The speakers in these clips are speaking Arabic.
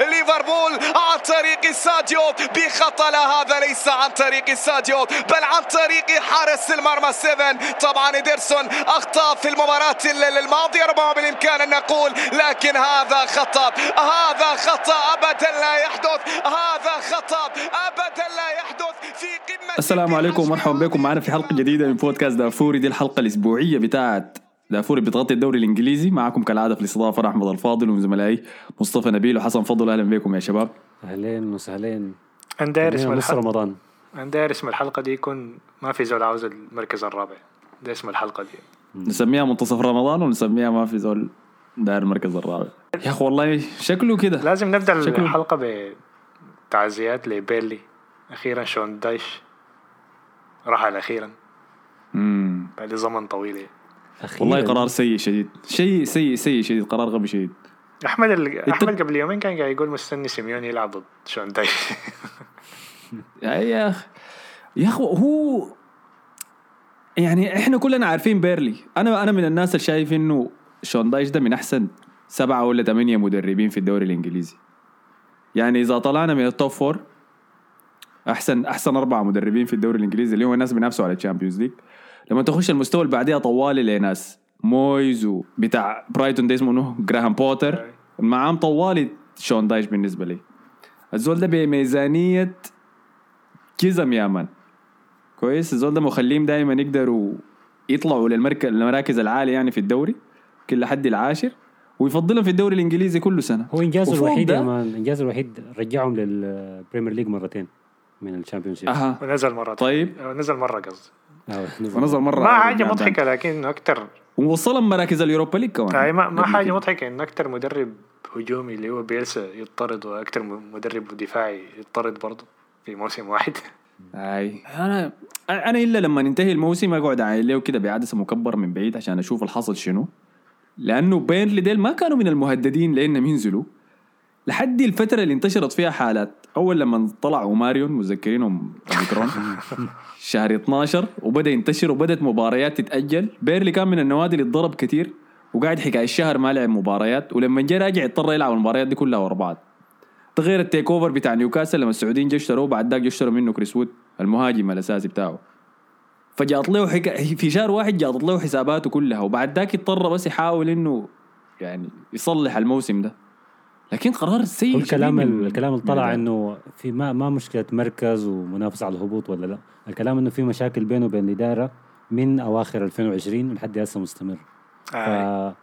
ليفربول عن طريق ساديو. بخطأ هذا ليس عن طريق ساديو بل عن طريق حارس المرمى 7 طبعا إدرسون أخطأ في المباراة الماضية ربما بالإمكان أن نقول لكن هذا خطأ. هذا خطأ أبدا لا يحدث. هذا خطأ أبدا لا يحدث في قمة السلام عليكم ومرحبا بكم. معنا في حلقة جديدة من بودكاست دافوري. دي الحلقة الأسبوعية بتاعت دافوري بتغطي الدوري الإنجليزي. معكم كالعادة في الاستضافة أنا أحمد الفاضل وزملائي مصطفى نبيل. وحسن فضل أهلا بكم يا شباب. أهلين وسهلين. أنا داير اسم الحلقة. رمضان. أنا داير اسم الحلقة دي يكون ما في زول عاوز المركز الرابع. ده اسم الحلقة دي. نسميها منتصف رمضان ونسميها ما في زول داير المركز الرابع. يا أخي والله شكله كده. لازم نبدأ شكله- الحلقة بتعزيات لبيرلي أخيرا شون دايش. رحل أخيرا. مم. بعد زمن طويل. يعني. والله قرار سيء شديد. شيء سيء سيء شديد. قرار غبي شديد. أحمد ال... أحمد قبل يومين كان قاعد يقول مستني سيميوني يلعب ضد شون دايش يا أخي يا أخي هو يعني إحنا كلنا عارفين بيرنلي. أنا أنا من الناس اللي شايف إنه شون دايش ده من أحسن سبعة ولا ثمانية مدربين في الدوري الإنجليزي. يعني إذا طلعنا من ال top four أحسن أحسن أربعة مدربين في الدوري الإنجليزي اللي هم الناس بينافسوا على ال Champions League لما تخش المستوى اللي بعديها طوالي لناس مويز وبتاع برايتون ده اسمه منو جراهام بوتر معاهم طوالي شون دايش بالنسبة لي. الزول ده بميزانية كزم يا man كويس؟ الزول ده مخليهم دائما يقدروا يطلعوا للمركز المراكز العالية يعني في الدوري كل لحد العاشر ويفضلهم في الدوري الإنجليزي كل سنة. هو إنجازه الوحيد يا man. إنجازه الوحيد رجعهم لل Premier League مرتين من ال Championship أها. ونزل مرة طيب. أو نزل مرة قصدي. ونزل مرة ما الجنب. مضحكة لكن أكتر ووصلهم مراكز ال Europa League كمان. ما, ما كده. مضحكة إن أكتر مدرب هجومي اللي هو بيلسا يطرد وأكتر مدرب دفاعي يطرد برضه في موسم واحد. أي. أنا أنا إلا لما ينتهي الموسم أقعد اعاين له كده بعدسه مكبر من بعيد عشان أشوف الحصل شنو. لأنه بيرنلي ديل ما كانوا من المهددين لانهم ينزلوا لحد الفترة اللي انتشرت فيها حالات أول لما طلعوا ماريون متذكرينهم omicron. شهر 12 وبدأ ينتشر وبدأت مباريات تتأجل. بيرلي كان من النوادي اللي اتضرب كتير وقاعد حكايه الشهر ما لعب مباريات ولما جاء راجع اضطر يلعب المباريات دي كلها ورا بعض. تغير ال takeover بتاع نيوكاسل لما السعوديين جو اشتروه بعد ذاك اشتروا منه كريس وود المهاجم الأساسي بتاعه. فجاءت له حكا... في شهر واحد جاءت له حساباته كلها وبعد ذاك اضطر بس يحاول إنه يعني يصلح الموسم ده. لكن قرار سيء الكلام الكلام اللي طلع الإدارة. إنه في ما ما مشكلة مركز ومنافسه على الهبوط ولا لا الكلام إنه في مشاكل بينه وبين الإدارة من أواخر 2020 لحد هسه مستمر آه.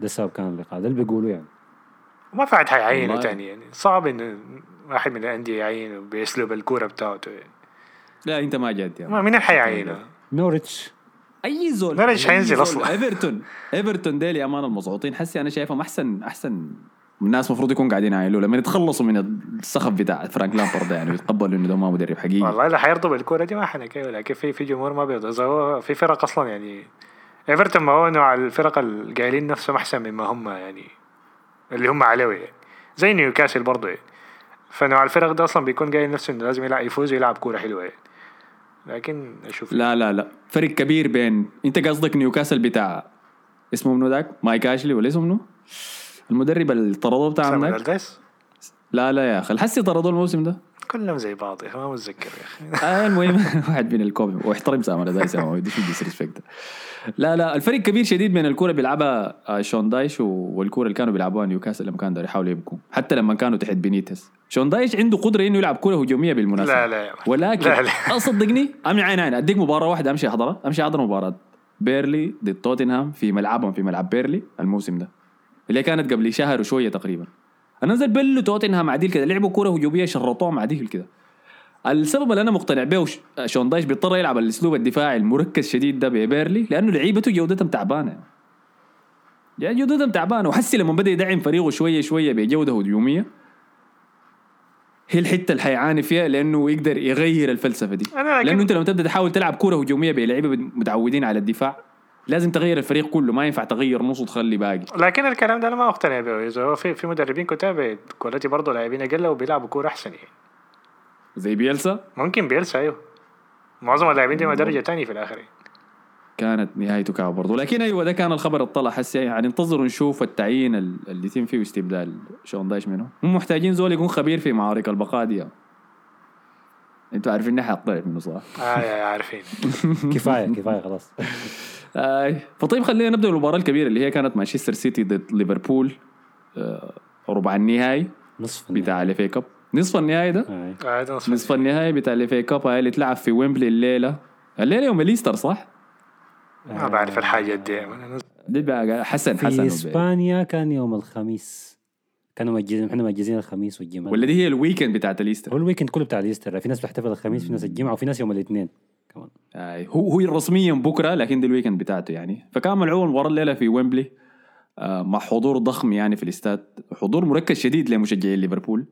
ده السبب كان اللقاء ده اللي بيقولوا يعني وما في حد حيعينه. تاني يعني صعب إن واحد من الأندية يعينه بأسلوب الكورة بتاعته يعني. لا أنت ما جاد يا ما مين حيعينه نوريتش أي زول أي حينزل. أصلاً؟ إيفرتون إيفرتون ديل يا مان المضغوطين حسي أنا شايفهم احسن أحسن الناس المفروض يكون قاعدين يعايلوا لما يتخلصوا من السخف بتاع فرانك لامبارد يعني ويتقبلوا إنه ده ما مدرب حقيقي. والله إذا حيرضوا بالكورة دي ما حنحكي لكن في في جمهور ما بيرضى. إذا هو في فرق أصلا يعني إيفرتون ما هو نوع الفرق القايلين نفسهم أحسن مما هم يعني اللي هم عليه يعني. زي نيوكاسل برضه يعني. فنوع الفرق ده أصلا بيكون قايل نفسه إنه لازم يلعب يفوز ويلعب كورة حلوة يعني. لكن أشوف لا لا لا. فرق كبير بين أنت قصدك نيوكاسل بتاع اسمه منو ذاك؟ مايك أشلي ولا اسمه منو؟ المدرب اللي طردوه ذاك ألدايس لا لا يا أخي. الحسي طردوه الموسم ده؟ كلهم زي بعض يا أخي ما متذكر يا أخي. آه المهم واحد من الكومي واحترم سامر دايس ما بديش ديسريسبكت لا لا الفرق كبير شديد بين الكورة بيلعبها آه، شون دايش والكورة اللي كانوا بيلعبوها نيوكاسل لما كانوا يحاولوا يبكوا حتى لما كانوا تحت بينيتس شون دايش عنده قدرة إنه يلعب كورة هجومية بالمناسبة. لا لا. ولكن لا لا. صدقني امني عين عين أديك مباراة واحدة أمشي احضرها أمشي احضر مباراة بيرلي ضد توتنهام في ملعبهم في ملعب بيرلي الموسم ده. اللي كانت قبل شهر وشوية تقريبا. نزل بيرلي توتنهام عديل كده لعبوا كورة هجومية شرطوهم عديل كده. السبب اللي أنا مقتنع به وش- شون دايش بيضطر يلعب الأسلوب الدفاعي المركز شديد ده ببيرلي لأنه لعيبته جودتهم تعبانة. يعني جودتهم تعبانة وحسي لما بدأ يدعم فريقه شوية شوية بجودة هجومية هي الحتة اللي حيعاني فيها لأنه يقدر يغير الفلسفة دي. لأنه أنت لما تبدأ تحاول تلعب كورة هجومية بلعيبة متعودين على الدفاع لازم تغير الفريق كله ما ينفع تغير نص وتخلي باقي. لكن الكلام ده أنا ما أقتنع به. إذا هو في في مدربين كتار quality برضه لاعبين أقل وبيلعبوا كورة أحسن يعني. زي بيلسا؟ ممكن بيلسا أيوه. معظم اللاعبين دي درجه تانية في الآخر يعني. كانت نهايته كعبة برضه. لكن أيوه ده كان الخبر اللي طلع حسي يعني انتظروا نشوف التعيين ال- اللي يتم فيه استبدال شون دايش منه. هم محتاجين زول يكون خبير في معارك البقاء دي. أنتوا عارفين اني حطلع منه صح؟ آه عارفين. كفاية كفاية خلاص. آي فطيب خلينا نبدأ بالمباراة الكبيرة اللي هي كانت مانشستر سيتي ضد ليفربول آه، ربع النهائي نصف بتاع ال FA Cup نصف النهائي ده؟ آه. آه نصف نصف النهائي. بتاع ال FA Cup هاي اللي تلعب في ويمبلي الليلة. الليلة يوم ال Easter صح؟ ما بعرف الحاجات دي. أنا دي بقى حسن في حسن وبي- إسبانيا كان يوم الخميس. كانوا مجزين إحنا مأجزين الخميس والجمعة. ولا دي هي ال weekend بتاعت هو ال Easter ال weekend كله بتاع ال Easter في ناس بتحتفل الخميس في ناس الجمعة وفي ناس يوم الاثنين. كمان آي هو هو رسميا بكرة لكن دي ال weekend بتاعته يعني. فكان ملعوب المباراه الليلة في ويمبلي آه، مع حضور ضخم يعني في الاستاد. حضور مركز شديد لمشجعين ليفربول. آه،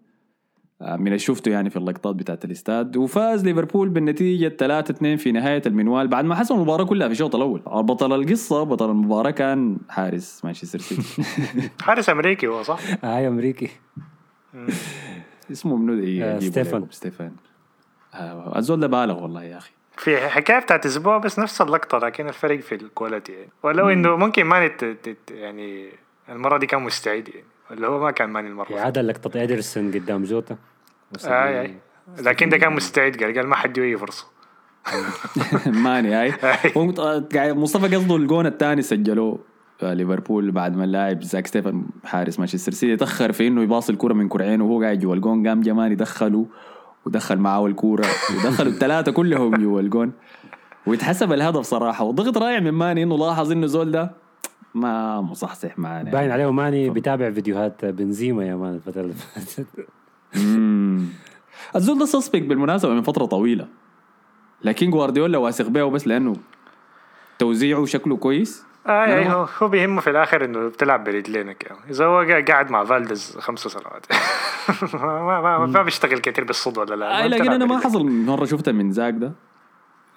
من اللي شفته يعني في اللقطات بتاعت الاستاد. وفاز ليفربول بالنتيجة 3-2 في نهاية المنوال بعد ما حسم المباراة كلها في الشوط الأول. بطل القصة بطل المباراة كان حارس مانشستر سيتي. حارس أمريكي هو صح؟ آه يا أمريكي. اسمه منو آه، ستيفان آه، الزول ده بالغ والله يا أخي. في حكاية بتاعت أسبوع بس نفس اللقطة لكن الفرق في الكواليتي. يعني ولو إنه ممكن ت- يعني المرة دي كان مستعد يعني. ولا هو ما كان ماني المرة. دي. اعاده لقطه ادرسون قدام جوتا. آه آه. لكن ده كان مستعد قال قال ما حد اي فرصة. ماني هاي هو مت- قاعد- مصطفى قصده الجون الثاني سجلوه ليفربول بعد ما اللاعب زاك ستيفن حارس مانشستر سيتي تأخر في إنه يباصي الكرة من كرعين وهو قاعد جوا الجون قام جا ماني دخله ودخل معاه الكورة ودخلوا الثلاثة كلهم جوا الجون. ويتحسب الهدف صراحة. وضغط رائع من ماني إنه لاحظ إنه زول ده ما مصحصح معانا باين عليه ماني بيتابع فيديوهات بنزيما يا مان الفترة اللي فاتت. الزول ده suspect بالمناسبة من فترة طويلة. لكن جوارديولا واثق بيه بس لأنه توزيعه شكله كويس. آه يعني. هو هو بيهمه في الآخر إنه بتلعب برجلينك. يعني إذا هو قا- قاعد مع فالدز خمس سنوات. ما, ما, ما, ما بيشتغل كتير بالصد ولا لا. ما لكن أنا ما. حصل مرة شفتها من زاك ده.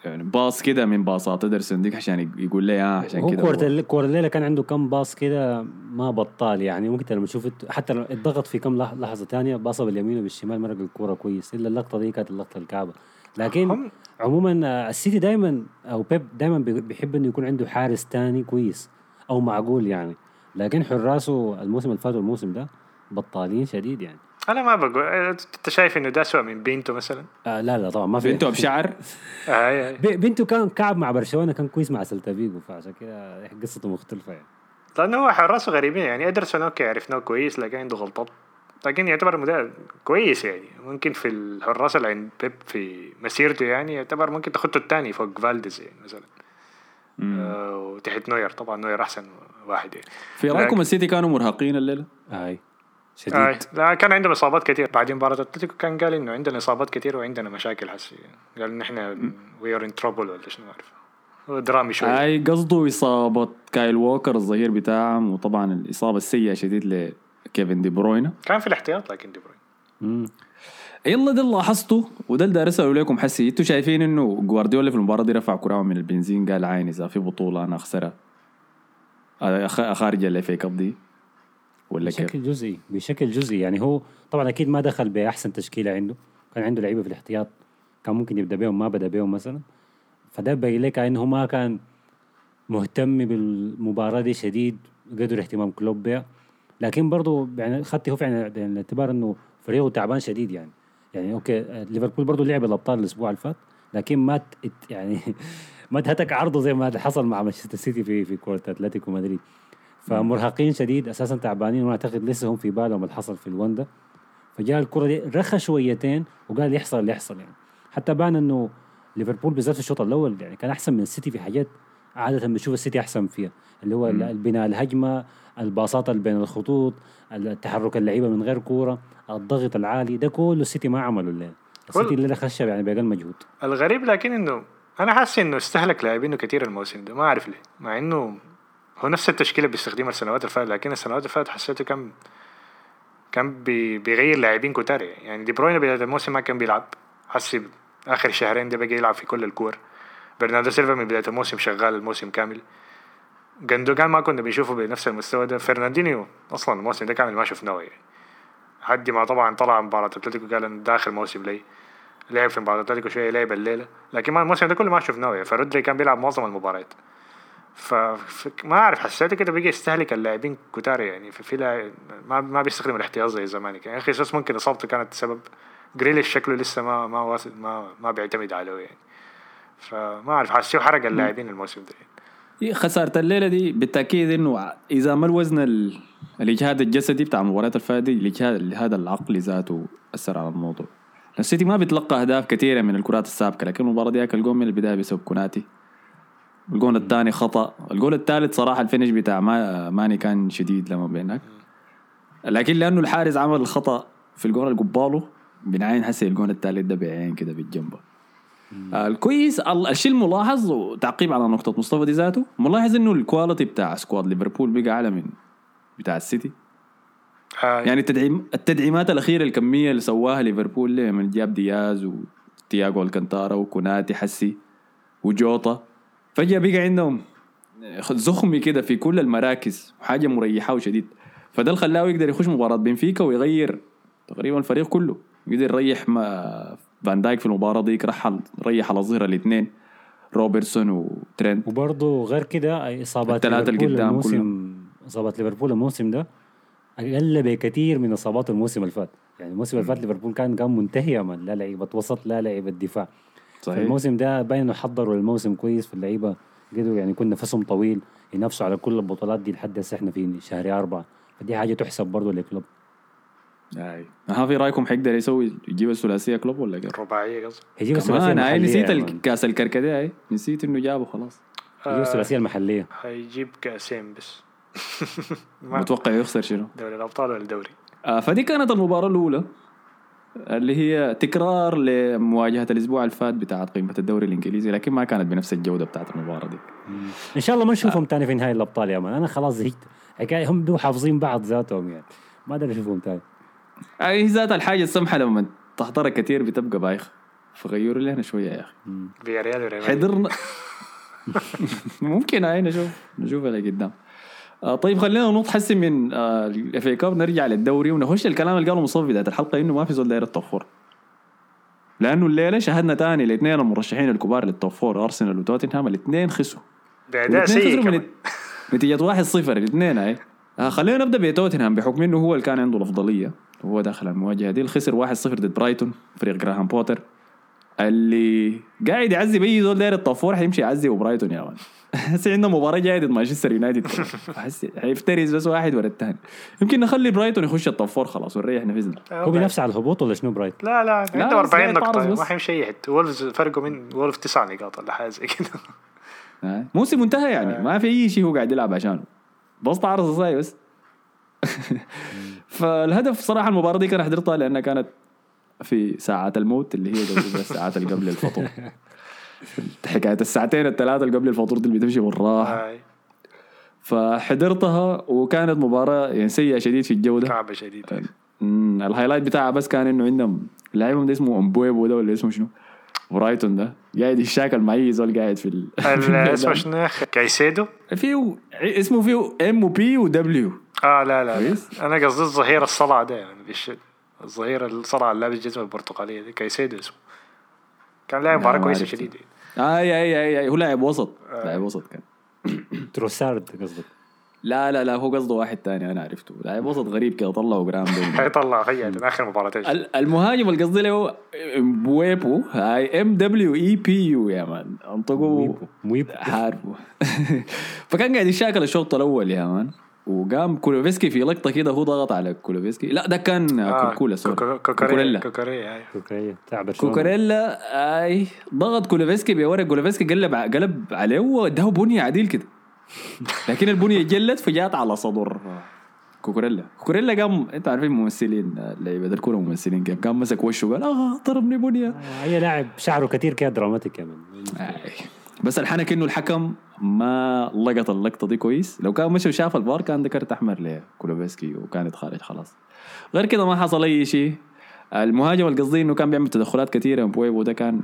يعني باص كده من باصات ادرسون ديك عشان يقول لي آه عشان هو كده كورة الليلة كان عنده كم باص كده ما بطال يعني ممكن لما تشوف حتى لو اتضغط في كم لح- لحظة تانية باصة باليمين وبالشمال مرق الكورة كويس إلا اللقطة دي كانت اللقطة الكعبة. لكن عموما آه، السيتي دائما أو بيب دائما بيحب إنه يكون عنده حارس تاني كويس أو معقول يعني. لكن حراسه الموسم اللي فات والموسم ده بطالين شديد يعني. أنا ما بقول آه، انت شايف إنه ده اسوء من برافو مثلا؟ آه لا لا طبعا ما في. برافو بشع؟ آه آه. برافو كان كعب مع برشلونة كان كويس مع سيلتا فيغو فعشان كده قصته مختلفة يعني. لأنه هو حراسه غريبين يعني إدرسون أوكي عرفناه كويس لكن عنده غلطات. لكن يعتبر مدرب كويس يعني. ممكن في الحراس اللي عند بيب في مسيرته يعني يعتبر ممكن تاخده الثاني فوق فالديز يعني مثلا. آه وتحت نوير. طبعا نوير أحسن واحد يعني. في رأيكم السيتي كانوا مرهقين الليلة؟ اي شديد. آه لا كان عندهم إصابات كثير بعد مباراة أتلتيكو كان قال إنه عندنا إصابات كثير وعندنا مشاكل حسي قال ان إحنا we are in trouble ولا شنو عارف درامي شوي. أي قصده إصابة كايل ووكر الظهير بتاعهم وطبعا الإصابة السيئة شديد لكيفن دي بروينا كان في الاحتياط لكن دي بروين. يلا ده اللي لاحظته وده اللي داير اساله لكم حسي أنتوا شايفين إنه جوارديولا في المباراة دي رفع كراعه من البنزين قال عين اذا في بطولة أنا أخسرها. آه، خارج ال FA Cup دي. ولا كيف؟ بشكل جزئي بشكل جزئي. يعني هو طبعا أكيد ما دخل بأحسن تشكيلة عنده. كان عنده لعيبة في الاحتياط. كان ممكن يبدأ بيهم ما بدأ بيهم مثلا. فده باين لك إنه ما كان مهتم بالمباراة دي شديد قدر اهتمام كلوب بها لكن برضه يعني خدت في بعين الاعتبار إنه فريقه تعبان شديد يعني. يعني OK ليفربول برضه لعب الأبطال الأسبوع اللي فات لكن ما يعني ما تهتك عرضه زي ما حصل مع مانشستر سيتي في في كورة أتلتيكو مدريد. فمرهقين شديد أساسا تعبانين وأنا أعتقد لسه هم في بالهم اللي حصل في الوندا فجاء الكرة دي رخى شويتين وقال يحصل اللي يحصل يعني. حتى بان إنه ليفربول بالذات في الشوط الأول يعني كان أحسن من السيتي في حاجات عادة بنشوف السيتي أحسن فيها. اللي هو البناء الهجمة الباصات اللي بين الخطوط التحرك اللعيبة من غير كورة الضغط العالي ده كله السيتي ما عمله الليلة السيتي الليلة خشب يعني باقل مجهود. الغريب لكن إنه أنا حاسس إنه استهلك لاعبينه كثير الموسم ده ما أعرف ليه مع إنه هو نفس التشكيلة بيستخدمها السنوات اللي فاتت لكن السنوات اللي فاتت حسيته كان كان بي بيغير لاعبين كتار. يعني دي بروين بداية الموسم ما كان بيلعب. حسي آخر شهرين ده بقى يلعب في كل الكور. برناردو سيلفا من بداية الموسم شغال الموسم كامل. جندوجان ما كنا بنشوفه بنفس المستوى ده. فرناندينيو أصلا الموسم ده كامل ما شفناه. يعني حد ما طبعا طلع مباراة أتلتيكو قال انه ده اخر موسم لي لعب في مباراة أتلتيكو شوية لعب الليلة. لكن ما الموسم ده كله ما شفناه. يعني فرودري كان بيلعب معظم المباريات. ف ف- ما أعرف حسيته كده بقى يستهلك اللاعبين كتار يعني. في, في لاعب ما ما بيستخدم الاحتياط زي زمان. يعني آكي أساسا ممكن إصابته كانت سبب جريليش شكله لسه ما ما واصل ما ما بيعتمد عليه يعني. فما أعرف حسيه حرق اللاعبين الموسم ده يعني. خسارة الليلة دي بالتأكيد إنه إذا ما الوزن ال... الإجهاد الجسدي بتاع المباريات الفاتحه دي الاجهاد هذا العقلي ذاته أثر على الموضوع. السيتي ما بيتلقى أهداف كثيرة من الكرات الثابتة لكن المباراة دي الجول من البداية بسبب كوناتي. الجول الثاني خطأ. الجول الثالث صراحة ال finish بتاع ما ماني كان شديد لما بينك لكن لأنه الحارس عمل الخطأ في الجول اللي قباله بنعين حسي الجول الثالث ده بعين كده بالجنب آه، الكويس ال- الشيء الملاحظ وتعقيب على نقطة مصطفى دي ذاته ملاحظ إنه ال quality بتاع squad ليفربول بقى أعلى من بتاع السيتي. آه يعني التدعيم التدعيمات الأخيرة الكمية اللي سواها ليفربول لما جاب دياز وتياغو الكنتارا وكوناتي حسي وجوطا فجأة بقى عندهم زخمي كده في كل المراكز وحاجه مريحة وشديد. فده اللي خلاه يقدر يخش مباراة بنفيكا ويغير تقريبا الفريق كله. يقدر يريح ما فان دايك في المباراة ديك رحل ريح على الظهر الاثنين روبرتسون وترينت. وبرضه غير كده إصابات الثلاثة اللي قدام الموسم إصابات ليفربول الموسم ده أقل بكثير من إصابات الموسم اللي فات. يعني الموسم اللي فات ليفربول كان كان منتهي من لا لعيبة وسط لا لعيبة دفاع. صحيح. الموسم ده باين إنه حضروا الموسم كويس في اللعيبة. قدروا يعني يكون نفسهم طويل ينافسوا على كل البطولات دي لحد هسه إحنا في شهر أربعة. فدي حاجة تحسب برضه للكلوب أي. ها في رأيكم حيقدر يسوي يجيب الثلاثية كلوب ولا كيف؟ الرباعية قصدي يجيب الثلاثية المحلية نسيت يا مان. الكاس الكركديه هاي نسيت إنه جابه خلاص. يجيب الثلاثية المحلية. هيجيب كأسين بس. متوقع يخسر شنو؟ دوري الأبطال ولا الدوري آه فدي كانت المباراة الأولى. اللي هي تكرار لمواجهة الأسبوع اللي فات بتاعت قمة الدوري الإنجليزي لكن ما كانت بنفس الجودة بتاعت المباراة دي. إن شاء الله ما نشوفهم تاني في نهائي الأبطال يا man أنا خلاص زهقت. حكايه هم دو حافظين بعض ذاتهم يعني. ما أدري اشوفهم تاني. هي ذات الحاجة السمحة لما تحضرها كثير بتبقى بايخة. فغيروا لنا شوية يا أخي. فياريال وريال حضرنا. ممكن هاي نشوف. نشوف اللي قدام آه طيب خلينا ننط حسي من آه ال FA Cup نرجع للدوري ونخش الكلام اللي قاله مصطفى بدايه الحلقة إنه ما في زول داير ال top four. لأنه الليلة شاهدنا تاني الاثنين المرشحين الكبار لل top four أرسنال وتوتنهام. الاثنين بأداء والاثنين سيء واحد صفر الاثنين هاي. آه خلينا نبدأ بتوتنهام بحكم إنه هو اللي كان عنده الأفضلية وهو داخل المواجهة دي. الخسر 1-0 ضد برايتون فريق جراهام بوتر اللي قاعد يعذب اي زول داير ال top four حيمشي يعذب برايتون يا man هسه عندنا مباراة جاية ضد مانشستر يونايتد. فحس حيفترس بس واحد ورا الثاني يمكن نخلي برايتون يخش ال top four خلاص ونريح نفسنا هو بينافس على الهبوط ولا شنو برايت؟ لا لا عنده بس 40 قاعد يتعرض نقطة. ما حيمشي حتة وولفز فرقوا من وولف تسع نقاط ولا حاجة زي كده. موسم منتهى يعني ما في أي شيء هو قاعد يلعب عشانه بس تعرض صاي بس فالهدف صراحة المباراة دي كان حضرتها لأنها كانت في ساعات الموت اللي هي الساعات اللي قبل الفطور حكاية الساعتين الثلاثة اللي قبل الفطور دي اللي بتمشي بالراحة فحضرتها وكانت مباراة يعني سيئة شديد في الجودة كعبة شديدة مم، ال highlight بتاعها بس كان إنه عندهم لعيبهم ده اسمه امبويبو ده ولا اسمه شنو؟ برايتون ده قاعد يشاكل مع أي زول قاعد في ال-. اسمه شنو؟ كايسيدو فيه اسمه فيه M و B و W آه لا لا, لا. أنا قصدي الظهير الصلع ده يعني. الظهير اللي لابس جزمه البرتقالية دي كايسيدو اسمه. كان لاعب لا، مباراه كويسه. شديدة. اي اي اي, أي. هو لاعب وسط. لاعب وسط كان. تروسارد قصدك؟ لا لا لا هو قصده واحد تاني أنا عرفته. لاعب وسط غريب كده طلعه جرام حيطلع خيال آخر مباراتين ال- المهاجم اللي قصدي له بويبو هاي ام دبليو اي بي يو يا مان. انطقوا مويبو مويبو حاربه فكان قاعد يشاكل الشوط الأول يا مان. وقام كولوفسكي في لقطة كده هو ضغط على كولوفسكي. لا ده كان آه، كوكولا سوري. كوكو- كوكوريلا كوكوريلا كوكوريلا هاي. أوكي بتاع برشلونة. كوكوريلا آي ضغط كولوفسكي بورق كولوفسكي قلب قلب عليه واداه بنية عديل كده. لكن البنية جلت فجات على صدر كوكوريلا كوكوريلا قام انت عارفين ممثلين لعيبه الكوره ممثلين كيف؟ قام مسك وشه وقال آه ضربني بنية. آه، أي لاعب شعره كثير كده dramatic يا man آي. بس الحنك إنه الحكم ما لقط اللقطة دي كويس. لو كان مشى وشاف الفار كان ده كرت أحمر لكولوسيفسكي وكانت خارج خلاص. غير كده ما حصل أي شيء. المهاجم القصدي إنه كان بيعمل تدخلات كثيرة بويبو ده كان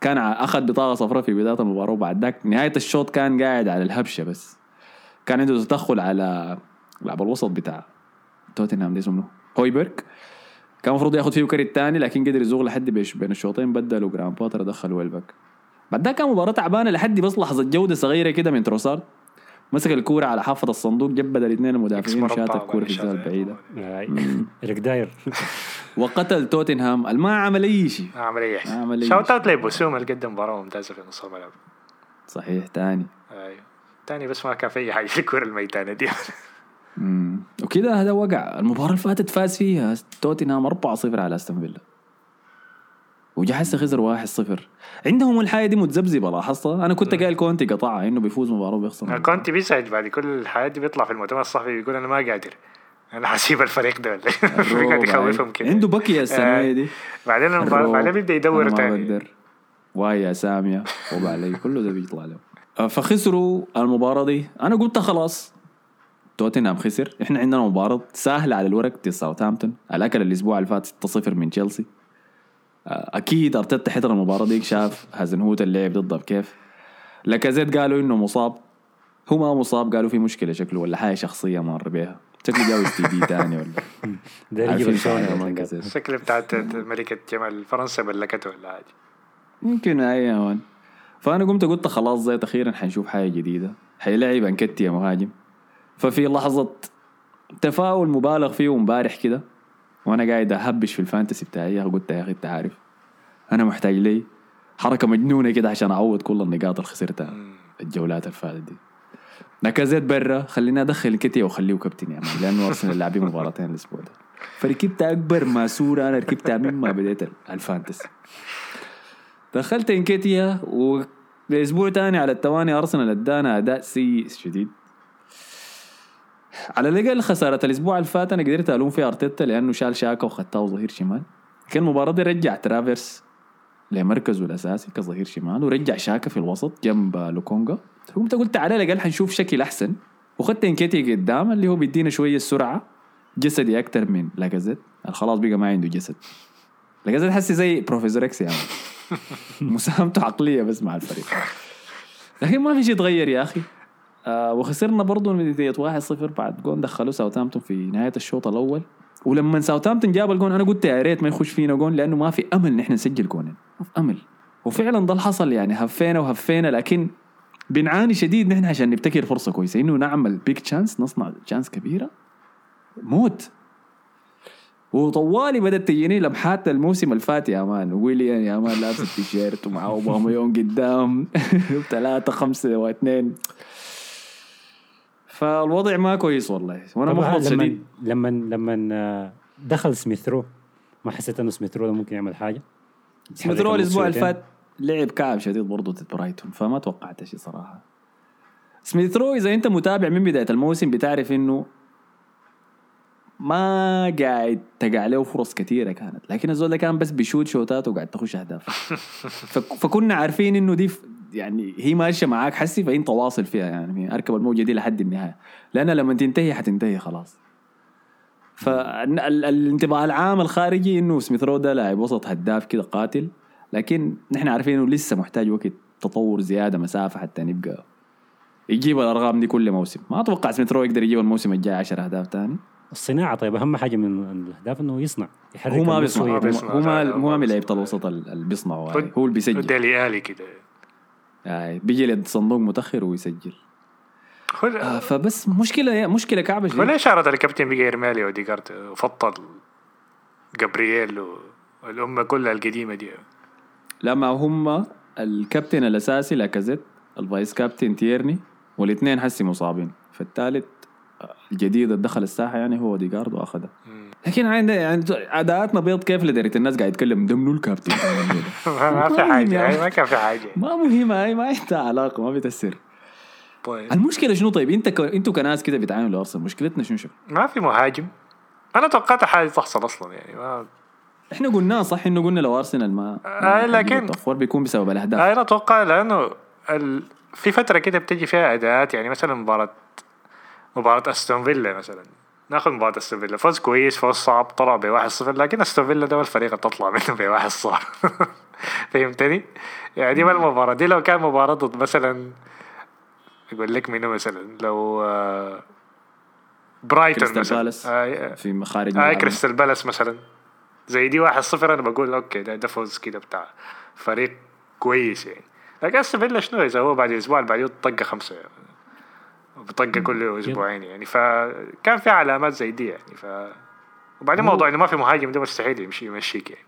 كان أخذ بطاقة صفراء في بداية المباراة وبعد ذاك نهاية الشوط كان قاعد على الهبشة بس. كان عنده تدخل على لاعب الوسط بتاع توتنهام ده اسمه هويبرغ. كان المفروض ياخذ فيه كرت تاني لكن قدر يزوغ لحد بين الشوطين بدلوا جراهام بوتر دخل ويلبك بعد كان مباراة تعبانة لحد بس لحظة جودة صغيرة كده من تروسارد. مسك الكورة على حافة الصندوق جبد الاثنين المدافعين مربع وشات الكوره في وبعد الزاويه شاط. البعيده آي. ريك داير. وقتل توتنهام. ما عمل أي شيء. عمل أي شيء. شاوت. اوت لبوسوم اللي قدم مباراة ممتازة في نص الملعب. صحيح تاني. أيوه. تاني بس ما كان في أي حاجة في الكورة الميتانة دي. وكده هذا وقع. المباراة اللي فاتت فاز فيها توتنهام 4-0 على أستون فيلا. وجا حسه خسر 1-0 عندهم الحاجة دي متذبذبة لاحظتها؟ أنا كنت قايل كونتي قطعها إنه بيفوز مباراة وبيخسر. كونتي بيزعج بعد كل الحياة دي بيطلع في المؤتمر الصحفي بيقول أنا ما قادر. أنا حسيب الفريق ده ولا بيقعد يخوفهم كده. عنده السنة آه. دي. بعدين المباراه بعدين بيبدأ يدور تاني. واي يا سامية وب علي كله ده بيطلع له. آه، فخسروا المباراة دي. أنا قلت خلاص. توتنهام خسر. إحنا عندنا مباراة سهلة على الورق ضد ساوثهامبتون الاكل الأسبوع اللي فات 6-0 من تشيلسي. أكيد أرتيتا حضر المباراة ديك شاف هازنهوت اللعب ضدها بكيف. لاكازيت قالوا إنه مصاب. هو ما مصاب قالوا في مشكلة شكله ولا حاجة شخصية مر بيها. شكله جاوز تي دي تاني ولا؟ ده. لاكازيت. الشكل بتاعت ملكة جمال فرنسا ملكته ولا حاجة يمكن أي يا مان فأنا قمت قلت خلاص زيت أخيرا حنشوف حاجة جديدة. حيلعب انكتيا مهاجم. ففي لحظة تفاؤل مبالغ فيه امبارح كده. وأنا قاعد اهبش في الفانتسي بتاعي قلت يا أخي أنت عارف أنا محتاج لي حركة مجنونة كده عشان أعوض كل النقاط اللي خسرتها الجولات اللي فاتت دي. لاكازيت برا خليني أدخل إنكيتيا وأخليه كابتن يا man لأنه أرسنال لاعبين مباراتين الأسبوع ده. فركبت أكبر ماسورة أنا ركبتها مما بديت ال fantasy. دخلت إنكيتيا وباسبوع تاني على التواني أرسنال أدانا أداء سيء شديد. على الأقل خسارة الأسبوع اللي فات أنا قدرت ألوم فيها أرتيتا لأنه شال شاكا وخدته ظهير شمال. كان المباراه دي رجع تافاريس لمركزه الأساسي كظهير شمال ورجع شاكا في الوسط جنب لوكونجا. قمت قلت على الأقل حنشوف شكل أحسن. وخدت إنكيتيا قدام اللي هو بيدينا شوية سرعة جسدي أكتر من لاكازيت. خلاص بقى ما عنده جسد. لاكازيت حسي زي بروفيسور إكس يعني مساهمته عقلية بس مع الفريق. لكن ما في شيء تغير يا أخي. آه وخسرنا برضه نتيجه 1-0 بعد جون دخلوا ساوثهامبتون في نهاية الشوط الأول. ولما ساوثهامبتون جاب الجون أنا قلت يا ريت ما يخش فينا جون لأنه ما في أمل نحن نسجل جونين. ما في أمل. وفعلا ده اللي حصل يعني هفينا وهفينا لكن بنعاني شديد نحن عشان نبتكر فرصة كويسة. إنه نعمل big chance نصنع chance كبيرة. موت. وطوالي بدأت تجيني لمحات الموسم الفات يا man. ويليان يا man لابس التيشيرت ومعه اوباميانغ قدام. ثلاثة خمسة واثنين. فالوضع ما كويس والله وأنا محبط شديد. لما لما دخل سميث رو ما حسيت إنه سميث رو ممكن يعمل حاجة؟ سميث رو الأسبوع اللي فات لعب كعب شديد برضه ضد برايتون فما توقعت شيء صراحة. سميث رو إذا أنت متابع من بداية الموسم بتعرف إنه ما قاعد تقع له فرص كثيرة كانت لكن الزول ده كان بس بيشوت شوتات وقاعد تخش أهداف. فك- فكنا عارفين إنه دي يعني هي ماشية معاك حسي فانت واصل فيها يعني أركب الموجة دي لحد النهاية. لأن لما تنتهي حتنتهي خلاص. فالانطباع العام الخارجي إنه سميث رو ده لاعب وسط هداف كده قاتل لكن نحن عارفين إنه لسه محتاج وقت تطور زيادة مسافة حتى نبقى يجيب الأرقام دي كل موسم. ما أتوقع سميث رو يقدر يجيب الموسم الجاي 10 أهداف تاني. الصناعة طيب أهم حاجة من الأهداف إنه يصنع يحرك هو ما بيصنع هو ما هو ما من لعيبه. الوسط ال- اللي بيصنعوا يعني. هو اللي بيسجل ديلي آلي كده. يعني بيجي لد صندوق متأخر ويسجل. آه فبس مشكلة مشكلة كعبة هو شديد ليش عرض الكابتن بقى يرمالي وديجارت وفضل جابرييل والأمة كلها القديمة دي. لما هم الكابتن الأساسي لاكازيت الفايس كابتن تيرني والإثنين حسي مصابين. فالثالث الجديد اللي دخل الساحة يعني هو ديجارد واخذها لكن عند يعني بيض كيف لدرجه الناس قاعد يتكلم ده منو الكابتن. ما في يا هاي ما كان في حاجة. ما مهمه هاي ما عندها علاقة ما بتاثر طيب. المشكلة شنو طيب؟ انت ك... أنتوا كناس كده بتعاملوا لأرسنال مشكلتنا شنو شنو؟ ما في مهاجم. أنا توقعت حاجة تحصل أصلا يعني ما إحنا قلنا صح انه قلنا لو أرسنال ما آه، لكن- التأخر بيكون بسبب الأهداف. أنا أتوقع لأنه ال... في فترة كده بتجي فيها أداءات يعني مثلا مباراة مباراة أستون فيلا مثلا. ناخذ مباراة أستون فيلا فوز كويس فوز صعب طلع ب 1-0 لكن أستون فيلا ده هو الفريق اللي تطلع منه ب 1 صار فهمتني؟ يعني دي ما المباراة دي لو كان مباراة ضد مثلا أقول لك منو مثلا لو آه، برايتون كريستال مثلا بالاس. آه، في مخارج ملعبنا. كريستال بالاس مثلا زي دي واحد صفر أنا بقول okay ده, ده فوز كده بتاع فريق كويس يعني لكن استون فيلا شنو إذا هو بعد أسبوع اللي بعديه طقة خمسة يعني. بطقه كل أسبوعين يعني. فكان في علامات زي دي يعني. ف وبعدين موضوع إنه ما في مهاجم ده مستحيل يمشي يمشيك يعني.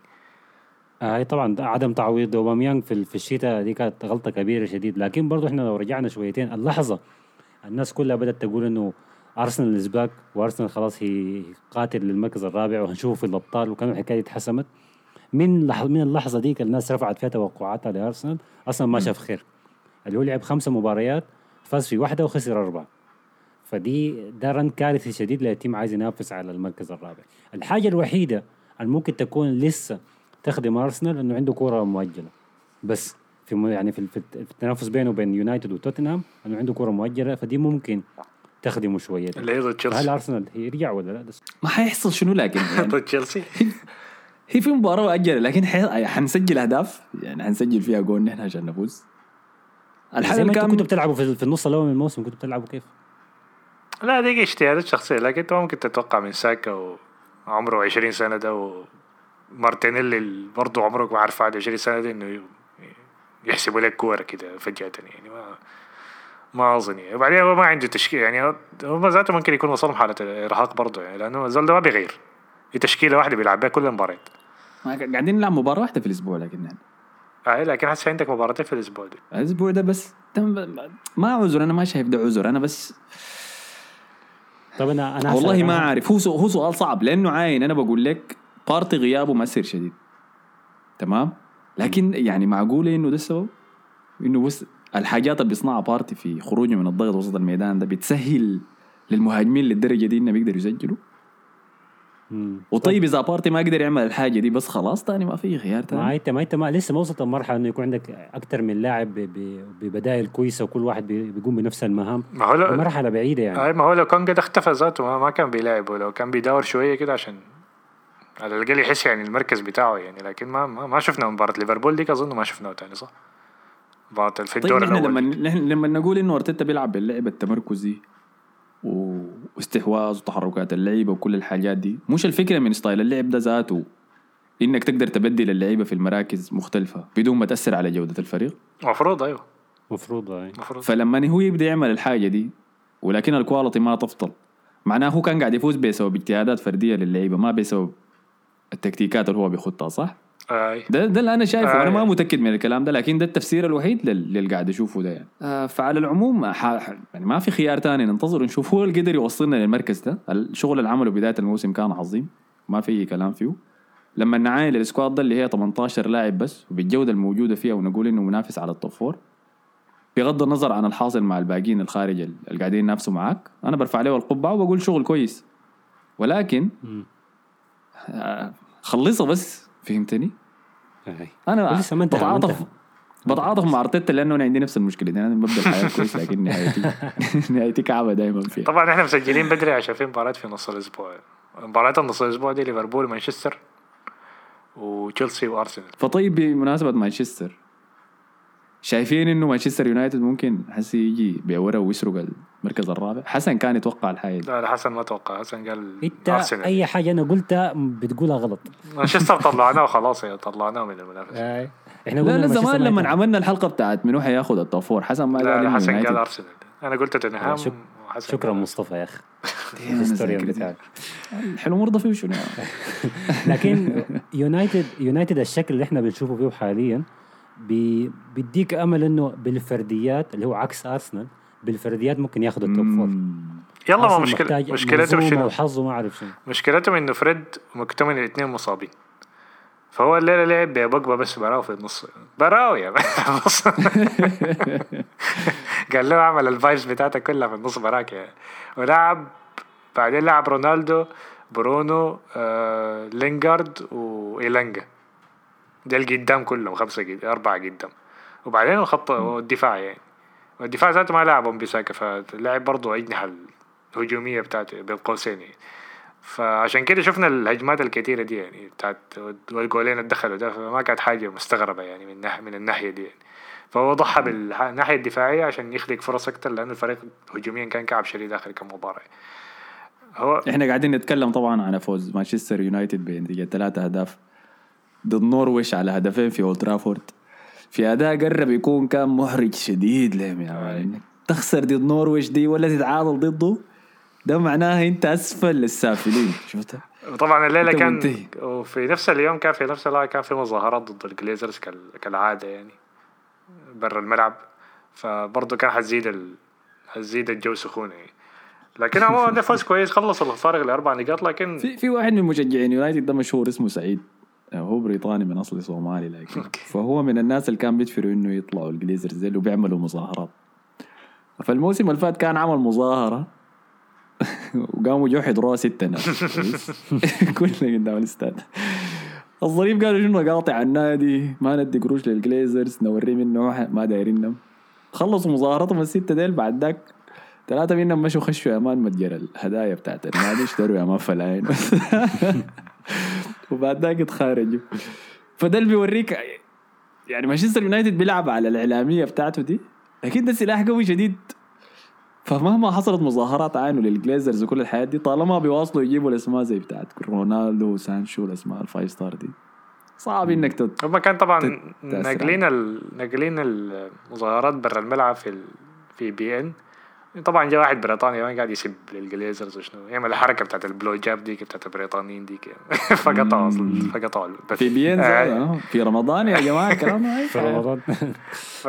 آه، هاي طبعا ده عدم تعويض أوباميانج في في الشتاء دي كانت غلطة كبيرة شديد. لكن برضو إحنا لو رجعنا شويتين اللحظة الناس كلها بدأت تقول إنه أرسنال الاسباك وأرسنال خلاص هي قاتل للمركز الرابع وهنشوفه في الأبطال وكانوا الحكاية اتحسمت. من لح... من اللحظة ديك الناس رفعت فيها توقعاتها لأرسنال. أصلا ما شاف خير. اللي هو لعب خمسة مباريات فاز في واحدة وخسر أربعة. فدي ده run كارثي شديد لل team عايز ينافس على المركز الرابع. الحاجة الوحيدة اللي ممكن تكون لسه تخدم أرسنال إنه عنده كورة مؤجلة. بس في م- يعني في التنافس بينه وبين يونايتد وتوتنهام إنه عنده كورة مؤجلة فدي ممكن تخدمه شوية. اللي هي ضد هل تشيلسي أرسنال يرجع ولا لا؟ بس ما حيحصل شنو لكن يعني ضد تشيلسي. هي في مباراة مؤجلة لكن حي... حنسجل أهداف. يعني حنسجل فيها جول نحن عشان نفوز. الحاجة زي ما كنتوا بتلعبوا في, في النص الأول من الموسم كنتوا بتلعبوا كيف؟ لا دي اجتهادات شخصية لكن أنت ممكن تتوقع من ساكا وعمره 20 سنة ده ومارتينيلي برضه عمره ما عارف بعد 20 سنة ده إنه يحسبوا لك كورة كده فجأة يعني ما ما أظن. يعني وبعدين هو ما عنده تشكيل يعني هو- ذاته ممكن يكون وصلهم حالة إرهاق برضه يعني لأنه الزول ده ما بيغير. هي تشكيلة واحدة بيلعب بها كل المباريات. قاعدين نلعب مباراة واحدة في الأسبوع لكن يعني. آه لكن هسه عندك مباراتين في الأسبوع ده الأسبوع ده بس ما عذر أنا ما شايف ده عذر. أنا بس طب أنا أنا والله ما عارف هو هو سؤال صعب لأنه عاين. أنا بقول لك بارتي غيابه مؤثر شديد. تمام؟ لكن يعني معقوله إنه ده السبب؟ إنه بس الحاجات اللي بيصنعها بارتي في خروجه من الضغط وسط الميدان ده بتسهل للمهاجمين للدرجة دي انهم يقدروا يسجلوا. وطيب إذا بارتي ما قدر يعمل الحاجة دي بس خلاص تاني ما في خيار ما تاني انت ما أنت ما لسه ما وصلت المرحله إنه يكون عندك أكثر من لاعب ب- ب- ببدائل كويسة وكل واحد بي- بيقوم بنفس المهام. ما هو لو مرحله بعيدة يعني. أي ما هو لو كان قد اختفى ذاته ما, ما كان بيلعب ولو كان بيدور شوية كده عشان على الأقل يحس يعني المركز بتاعه يعني لكن ما ما, ما شفنا مباراة ليفربول ديك أظن ما شفناه تاني صح؟ مباراة في طيب الدور نحن لما الأول نحن لما نقول إنه أرتيتا بيلعب باللعب التمركزي واستحواذ وتحركات اللعيبة وكل الحاجات دي. مش الفكرة من style اللعب ده ذاته. إنك تقدر تبدل اللعيبة في المراكز مختلفة بدون ما تأثر على جودة الفريق. المفروض أيوه. المفروض هاي المفروض فلما هو يبدأ يعمل الحاجة دي ولكن ال quality ما تفضل. معناه هو كان قاعد يفوز بسبب اجتهادات فردية للعيبة ما بسبب التكتيكات اللي هو بيخطها صح؟ آي. ده ده اللي أنا شايفه. آه أنا ما. متأكد من الكلام ده لكن ده التفسير الوحيد لل- للي قاعد اشوفه ده يعني. آه فعلى العموم يعني ما في خيار تاني ننتظر نشوف هو اللي قدر يوصلنا للمركز ده. الشغل اللي عمله بدايه الموسم كان عظيم ما في كلام فيه. لما نعاين ال squad ده اللي هي 18 لاعب بس وبالجودة الموجودة فيها ونقول إنه منافس على ال top four بغض النظر عن الحاصل مع الباقيين الخارج اللي قاعدين ينافسوا معاك أنا برفع له القبعة وبقول شغل كويس. ولكن. آه خلصها بس. فهمتني؟ هاي. أنا ولسه ما انتهى، ما بتعاطف. بتعاطف مع أرتيتا لأنه أنا عندي نفس المشكلة دي أنا ببدأ الحياة كويس لكن نهايتي نهايتي كعبة دائما فيها طبعا إحنا مسجلين بدري عشان في مباراة في نص الأسبوع مباراة النص الأسبوع دي ليفربول ومانشستر وتشيلسي وأرسنال فطيب بمناسبة مانشستر شايفين إنه مانشستر يونايتد ممكن حسي يجي بورا ويسرق المركز الرابع. حسن كان يتوقع الحاجة لا لا حسن ما توقع. حسن قال انت أي حاجة أنا قلتها بتقولها غلط. مانشستر طلعناه خلاص طلعناه من المنافسة. إحنا لا قلنا لا زمان ما لما. عملنا الحلقة بتاعت منو حياخد ال top four حسن ما قال لا حسن قال أرسنال. أنا قلت توتنهام شك- وحسن شكرا قال مصطفى يا أخي. بتاعك. الحلو مرضى فيه شنو لكن يونايتد يونايتد الشكل اللي إحنا بنشوفه فيه حاليا بي بيديك أمل إنه بالفرديات اللي هو عكس أرسنال بالفرديات ممكن ياخذ ال top four. يلا ما مشكلة مشكلته شنو؟ وحظه ما أعرف شنو. مشكلتهم إنه فريد ومكتوميناي الاثنين مصابين. فهو الليلة لعب ببوغبا بس براه في النص. براو يا النص قال له اعمل ال vibes بتاعتك كلها في النص براك يا ولعب بعدين لعب رونالدو برونو آه لينجارد وإيلانجا. ده القدام كلهم خمسة قد... أربعة قدام. وبعدين الخط والدفاع يعني. والدفاع ذاته ما لعب بيساكا فلعب برضه اجنحه الهجوميه بتاعته بين قوسين يعني فعشان كده شفنا الهجمات الكثيره دي يعني بتاعت والجولين اللي دخلوا ده فما كانت حاجة مستغربة يعني من ناحيه من الناحية دي. يعني فهو ضحى بالناحية الدفاعية عشان يخلق فرص أكثر لأنه الفريق هجوميا كان كعب شديد آخر كم مباراة. هو إحنا قاعدين نتكلم طبعا عن فوز مانشستر يونايتد بنتيجة ثلاثة أهداف ضد نورويش على هدفين في أولد ترافورد. في أداء قرب يكون كان محرج شديد لهم يا مان تخسر ضد نورويج دي ولا تتعادل ضده ده معناها أنت أسفل السافلين شفتها وطبعا الليلة كان منتهي. وفي نفس اليوم كان في نفس الوقت كان في مظاهرات ضد الجليزرز كال- كالعادة يعني برا الملعب. فبرضه كان حتزيد ال... حتزيد الجو سخونه يعني. لكن عموما ده فوز كويس خلص الفارق لأربع نقاط لكن في في واحد من مشجعين يونايتد ده مشهور اسمه سعيد. هو بريطاني من اصل صومالي لكن فهو من الناس اللي كان بيدفروا إنه يطلعوا الجليزرز ديل وبيعملوا مظاهرات. فالموسم اللي فات كان عمل مظاهرة وقاموا جو حضروها ستة ناس؟ كلنا قدام الاستاد الظريف قالوا شنو؟ قاطع النادي ما ندي قروش للجليزرز نوريه منه ما دايرينهم خلصوا مظاهرتهم الستة ديل بعد ذاك ثلاثة منهم مشوا خشوا يا man متجر الهدايا بتاعت النادي اشتروا يا man فنايل وبعد ذاك اتخارجوا فده اللي بيوريك يعني مانشستر يونايتد بيلعب على الإعلامية بتاعته دي. لكن ده سلاح قوي شديد. فمهما حصلت مظاهرات عنه للجليزرز وكل الحياة دي طالما بيواصلوا يجيبوا الأسماء زي بتاعت رونالدو وسانشو الاسماء ال five star دي. صعب إنك تت... هم كان طبعا ناقلين ال... ناقلين المظاهرات برا الملعب في ال... في بي إن. طبعا جاء واحد بريطاني ما قاعد يسب للجليزرز وشنو. يعمل الحركة بتاعت ال blow job ديك بتاعت البريطانيين ديك. فقطعوا فقطعوا. البث. في بي ان آه، آه، في رمضان يا جماعة الكلام ده في رمضان. ف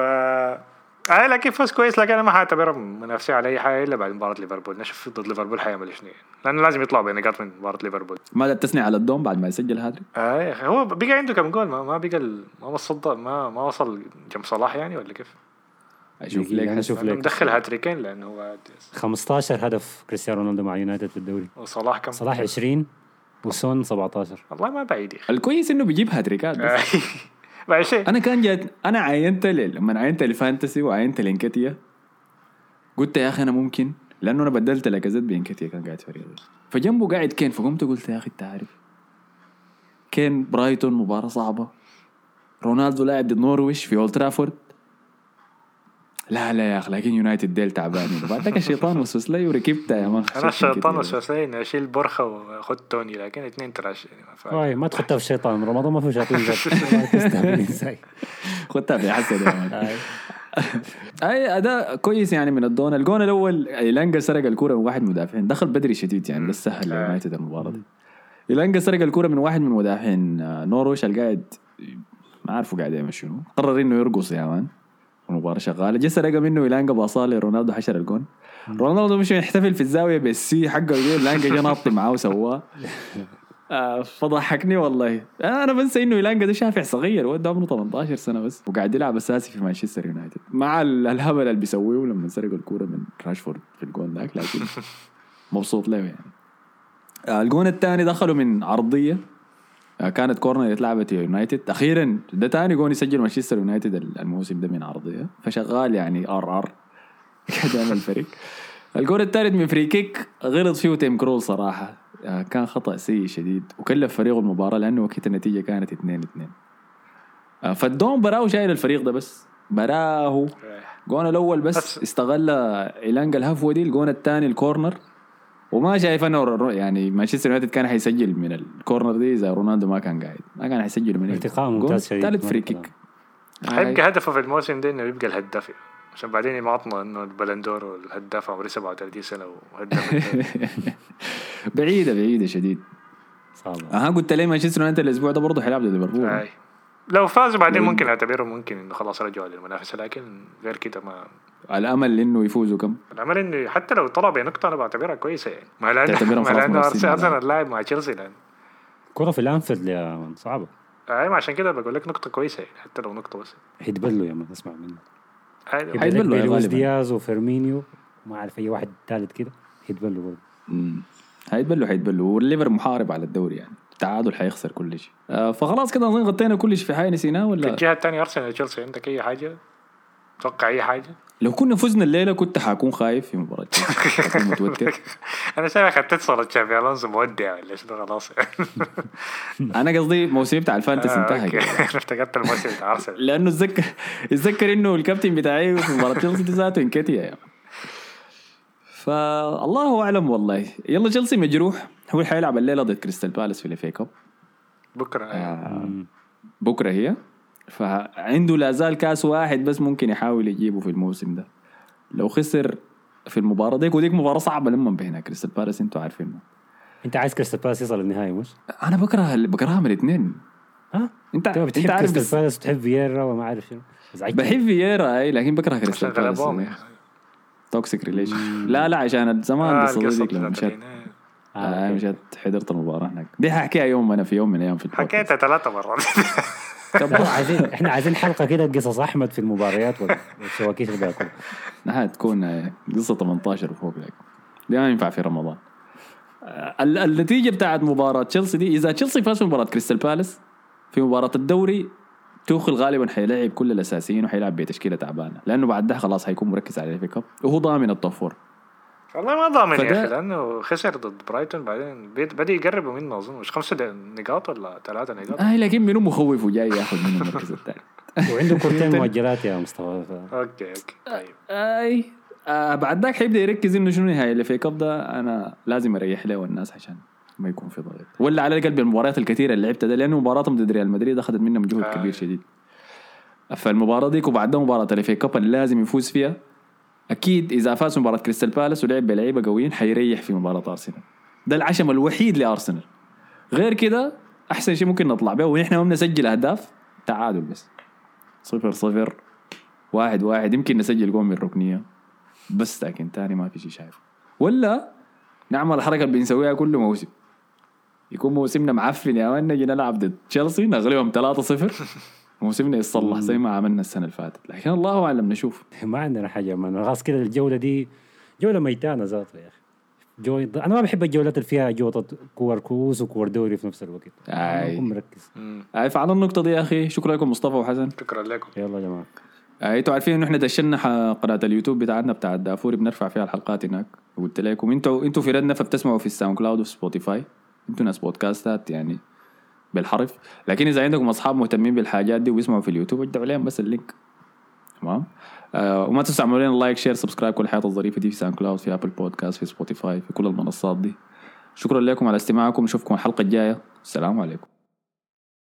آه لكن فوز كويس لكن أنا ما حاعتبره منافسه على أي حاجة إلا بعد مباراة ليفربول. نشوف ضد ليفربول حيعمل شنو. يعني لأنه لازم يطلع بنقاط من مباراة ليفربول. ما تثني على الدون بعد ما يسجل هاتريك؟ آه هو بقى عنده كم جول؟ ما, ما بقى ما وصل ما ما وصل جنب صلاح يعني ولا كيف؟ أشوف أنا هسه. أشوف لأنه لك. مدخل هاتريكين لأنه هو 15 هدف كريستيانو رونالدو مع يونايتد في الدوري وصلاح كم؟ صلاح 20 وسون 17 والله ما بعيد يا أخي. الكويس إنه بيجيب هاتريكات بس آه، بعد شيء. أنا كان جات أنا عينت ل- لما عينت ل fantasy وعينت لانكتيا قلت يا أخي أنا ممكن لأنه أنا بدلت لاكازيت بانكتيا كان قاعد فريق فجنبه قاعد كين فقمت قلت يا أخي انت عارف كين برايتون مباراة صعبة. رونالدو لاعب ضد نورويش في اولد ترافورد لا لا يا أخي لكن يونايتد ديل تعبانين وبعد ذاك الشيطان وسوس لي وركبتها يا مان أنا الشيطان وسوسه إني أشيل برخه وأخذ توني لكن اثنين تراش يعني ما تخدها في الشيطان رمضان ما فيه شياطين خدتها في حسد يا man. أي أداء كويس يعني من الدون. الجون الأول إيلانجا سرق الكورة من واحد من المدافعين دخل بدري شديد يعني بس سهل آه. يونايتد المباراة دي. إيلانجا سرق الكورة من واحد من مدافعين. آه، نوروش اللي قاعد ما عارفه قاعد يعمل شنو. قرر إنه يرقص يا man. المباراه شغالة. جه سرق منه ايلانجا باصاله رونالدو حشر الجون. رونالدو مش يحتفل في الزاوية بال siu حقه دي ايلانجا جه ناطي معاه وسواه. آه، فضحكني والله. أنا بنسى إنه ايلانجا ده شافع صغير ولد عمره 18 سنة بس. وقاعد يلعب أساسي في مانشستر يونايتد. مع ال- الهبل اللي بيسويه لما سرق الكورة من راشفورد في الجون ذاك لكن مبسوط له يعني. آه، الجون الثاني دخلوا من عرضية. كانت corner اتلعبت يا يونايتد أخيرا ده ثاني جون يسجل مانشستر يونايتد الموسم ده من عرضيه فشغال يعني ار ار قاعد يعمل فريق. الجول الثالث من free kick غلط فيه تيم كرول صراحة. آه، كان خطأ سيء شديد. وكلف فريقه المباراة لأنه وقت النتيجة كانت 2 2 فالدون براه شايل الفريق ده بس. براه الجون الأول بس, بس- استغل إيلانجا الهفوة دي. الجون الثاني ال corner وما شايف أنه رو- يعني مانشستر يونايتد كان حيسجل من ال corner دي إذا رونالدو ما كان قاعد. ما كان حيسجل من ارتقاء ممتاز شديد. ثالث free kick حيبقى هدفه في الموسم ده إنه يبقى الهداف. عشان بعدين يماطنا إنه البلندور والهداف عمره 37 سنة وهداف. بعيدة بعيدة شديد. أها قلت لي مانشستر يونايتد الأسبوع ده برضه حيلعب ضد ليفربول. لو فازوا بعدين ممكن اعتبره ممكن إنه خلاص رجعوا للمنافسة لكن غير كده ما الأمل إنه يفوزوا كم؟ الأمل إنه حتى لو طلع بنقطه أنا بعتبرها كويسة يعني. ما لأنه ما لأنه أرسنال لاعب مع تشيلسي لأن كرة في الأنفيلد يا man صعبة. أي عشان كده بقول لك نقطة كويسة يعني حتى لو نقطة بس حيتبلوا يا مان اسمع منه يبقى يا غالباً. دياز وفيرمينيو ما أعرف أي واحد ثالث كده حيتبلوا برضه. مم. حيتبلوا حيتبلوا والليفر محارب على الدوري يعني. التعادل حيخسر كل شيء. آه فخلاص كده اظن غطينا كل شيء في حاجة نسيناه في ولا الجهة الثانية أرسنال تشيلسي عندك أي حاجة؟ توقع أي حاجة؟ لو كنا فزنا الليلة كنت حكون خايف في مباراة متوتر. أنا شايف خدت صوره تشافي الونسو مودع ولا شنو خلاص. أنا قصدي موسمي بتاع ال fantasy آه، انتهى افتكرت الموسم بتاع أرسنال. لأنه اتذكر اتذكر إنه الكابتن بتاعي في مباراة تشيلسي دي ذاته انكتيا يعني فالله أعلم والله. يلا تشيلسي مجروح. هو حيلعب الليلة ضد كريستال بالاس في ال FA Cup. بكرة. آه، بكرة هي. فعنده لا زال كاس واحد بس ممكن يحاول يجيبه في الموسم ده لو خسر في المباراة ديك وديك مباراة صعبة لما بينها كريستال بالاس أنتوا عارفينه انت عايز كريستال بالاس يصل النهائي مش؟ أنا بكره بكرهها من الاثنين ها؟ انت انت بتحب انت عارف كريستال بالاس وتحب فييرا وما عارف شنو. بحب فييرا أي لكن بكره كريستال بالاس. toxic relation لا لا عشان زمان آه ديك لما العناية. آه، آه. مشيت حضرت المباراة هناك دي ححكيها يوم أنا في يوم من الأيام في البودكاست. حكيتها ثلاثة مرات طب لا، عايزين إحنا عايزين حلقة كده قصص أحمد في المباريات وال- والشواكيش اللي بياكلها. نهاية تكون قصة 18 وفوق لك دي ما ينفع في رمضان. ال- النتيجة بتاعت مباراة تشيلسي دي إذا تشيلسي فاز في مباراة كريستال بالاس في مباراة الدوري توخل غالبا حيلاعب كل الأساسيين وحيلعب بتشكيلة تعبانة. لأنه بعدها خلاص حيكون مركز على ال FA Cup وهو ضامن ال top four والله ما ضامن فده- يا أخي لأنه خسر ضد برايتون بعدين بيت- بدأ يقربوا منه أظن. مش خمسة د- نقاط ولا ثلاثة نقاط؟ آه لكن منو مخوف وجاي ياخذ منه المركز الثاني؟ وعنده كورتين مؤجلات يا مصطفى ف- أوكي أوكي طيب. آي آه بعد ذاك حيبدأ يركز إنه شنو نهايه ال FA Cup ده أنا لازم أريح له والناس عشان ما يكون في ضغط. ولا على الأقل بالمباريات الكثيرة اللي لعبتها ده لأنه مباراتهم ضد ريال مدريد أخذت منهم جهد آه. كبير شديد. فالمباراة ديك وبعدها مباراة ال FA Cup اللي لازم يفوز فيها أكيد إذا فاز مباراة كريستال بالاس ولعب بلعيبة قويين حيريح في مباراة أرسنال. ده العشم الوحيد لأرسنال. غير كده أحسن شيء ممكن نطلع به ونحن ما بنسجل أهداف تعادل بس. صفر صفر واحد واحد يمكن نسجل جول من الركنيه بس لكن تاني ما في شيء شايفه ولا نعمل الحركة اللي بنسويها كل موسم. يكون موسمنا معفن يا man نجي نلعب ضد تشيلسي نغلبهم 3-0 موسمنا يتصلح زي ما عملنا السنة اللي فاتت. لكن الله أعلم نشوف. ما عندنا حاجة ما خلاص كده الجولة دي جولة ميتانة ذاتها يا أخي. جو... أنا ما بحب الجولات اللي فيها جوطة كور كؤوس وكور دوري في نفس الوقت. أكون مركز. مم. عارف على النقطة دي يا أخي شكرا لكم مصطفى وحسن. شكرا لكم. يلا يا جماعة. أنتوا عارفين انه إحنا دشنا قناة اليوتيوب بتاعتنا بتاع الدافوري بنرفع فيها الحلقات هناك. قلت لكم أنتوا أنتوا في ردنا فبتسمعوا في الساوند كلاود وفي سبوتيفاي. أنتوا ناس بودكاستات يعني. بالحرف. لكن إذا عندكم أصحاب مهتمين بالحاجات دي وبيسمعوا في اليوتيوب ادعوا عليهم بس ال link. تمام؟ آه وما تنسوا تعملوا لنا like share subscribe كل الحياة الظريفة دي في ساوند كلاود في Apple Podcast في سبوتيفاي في كل المنصات دي. شكرا لكم على استماعكم. نشوفكم الحلقة الجاية. السلام عليكم.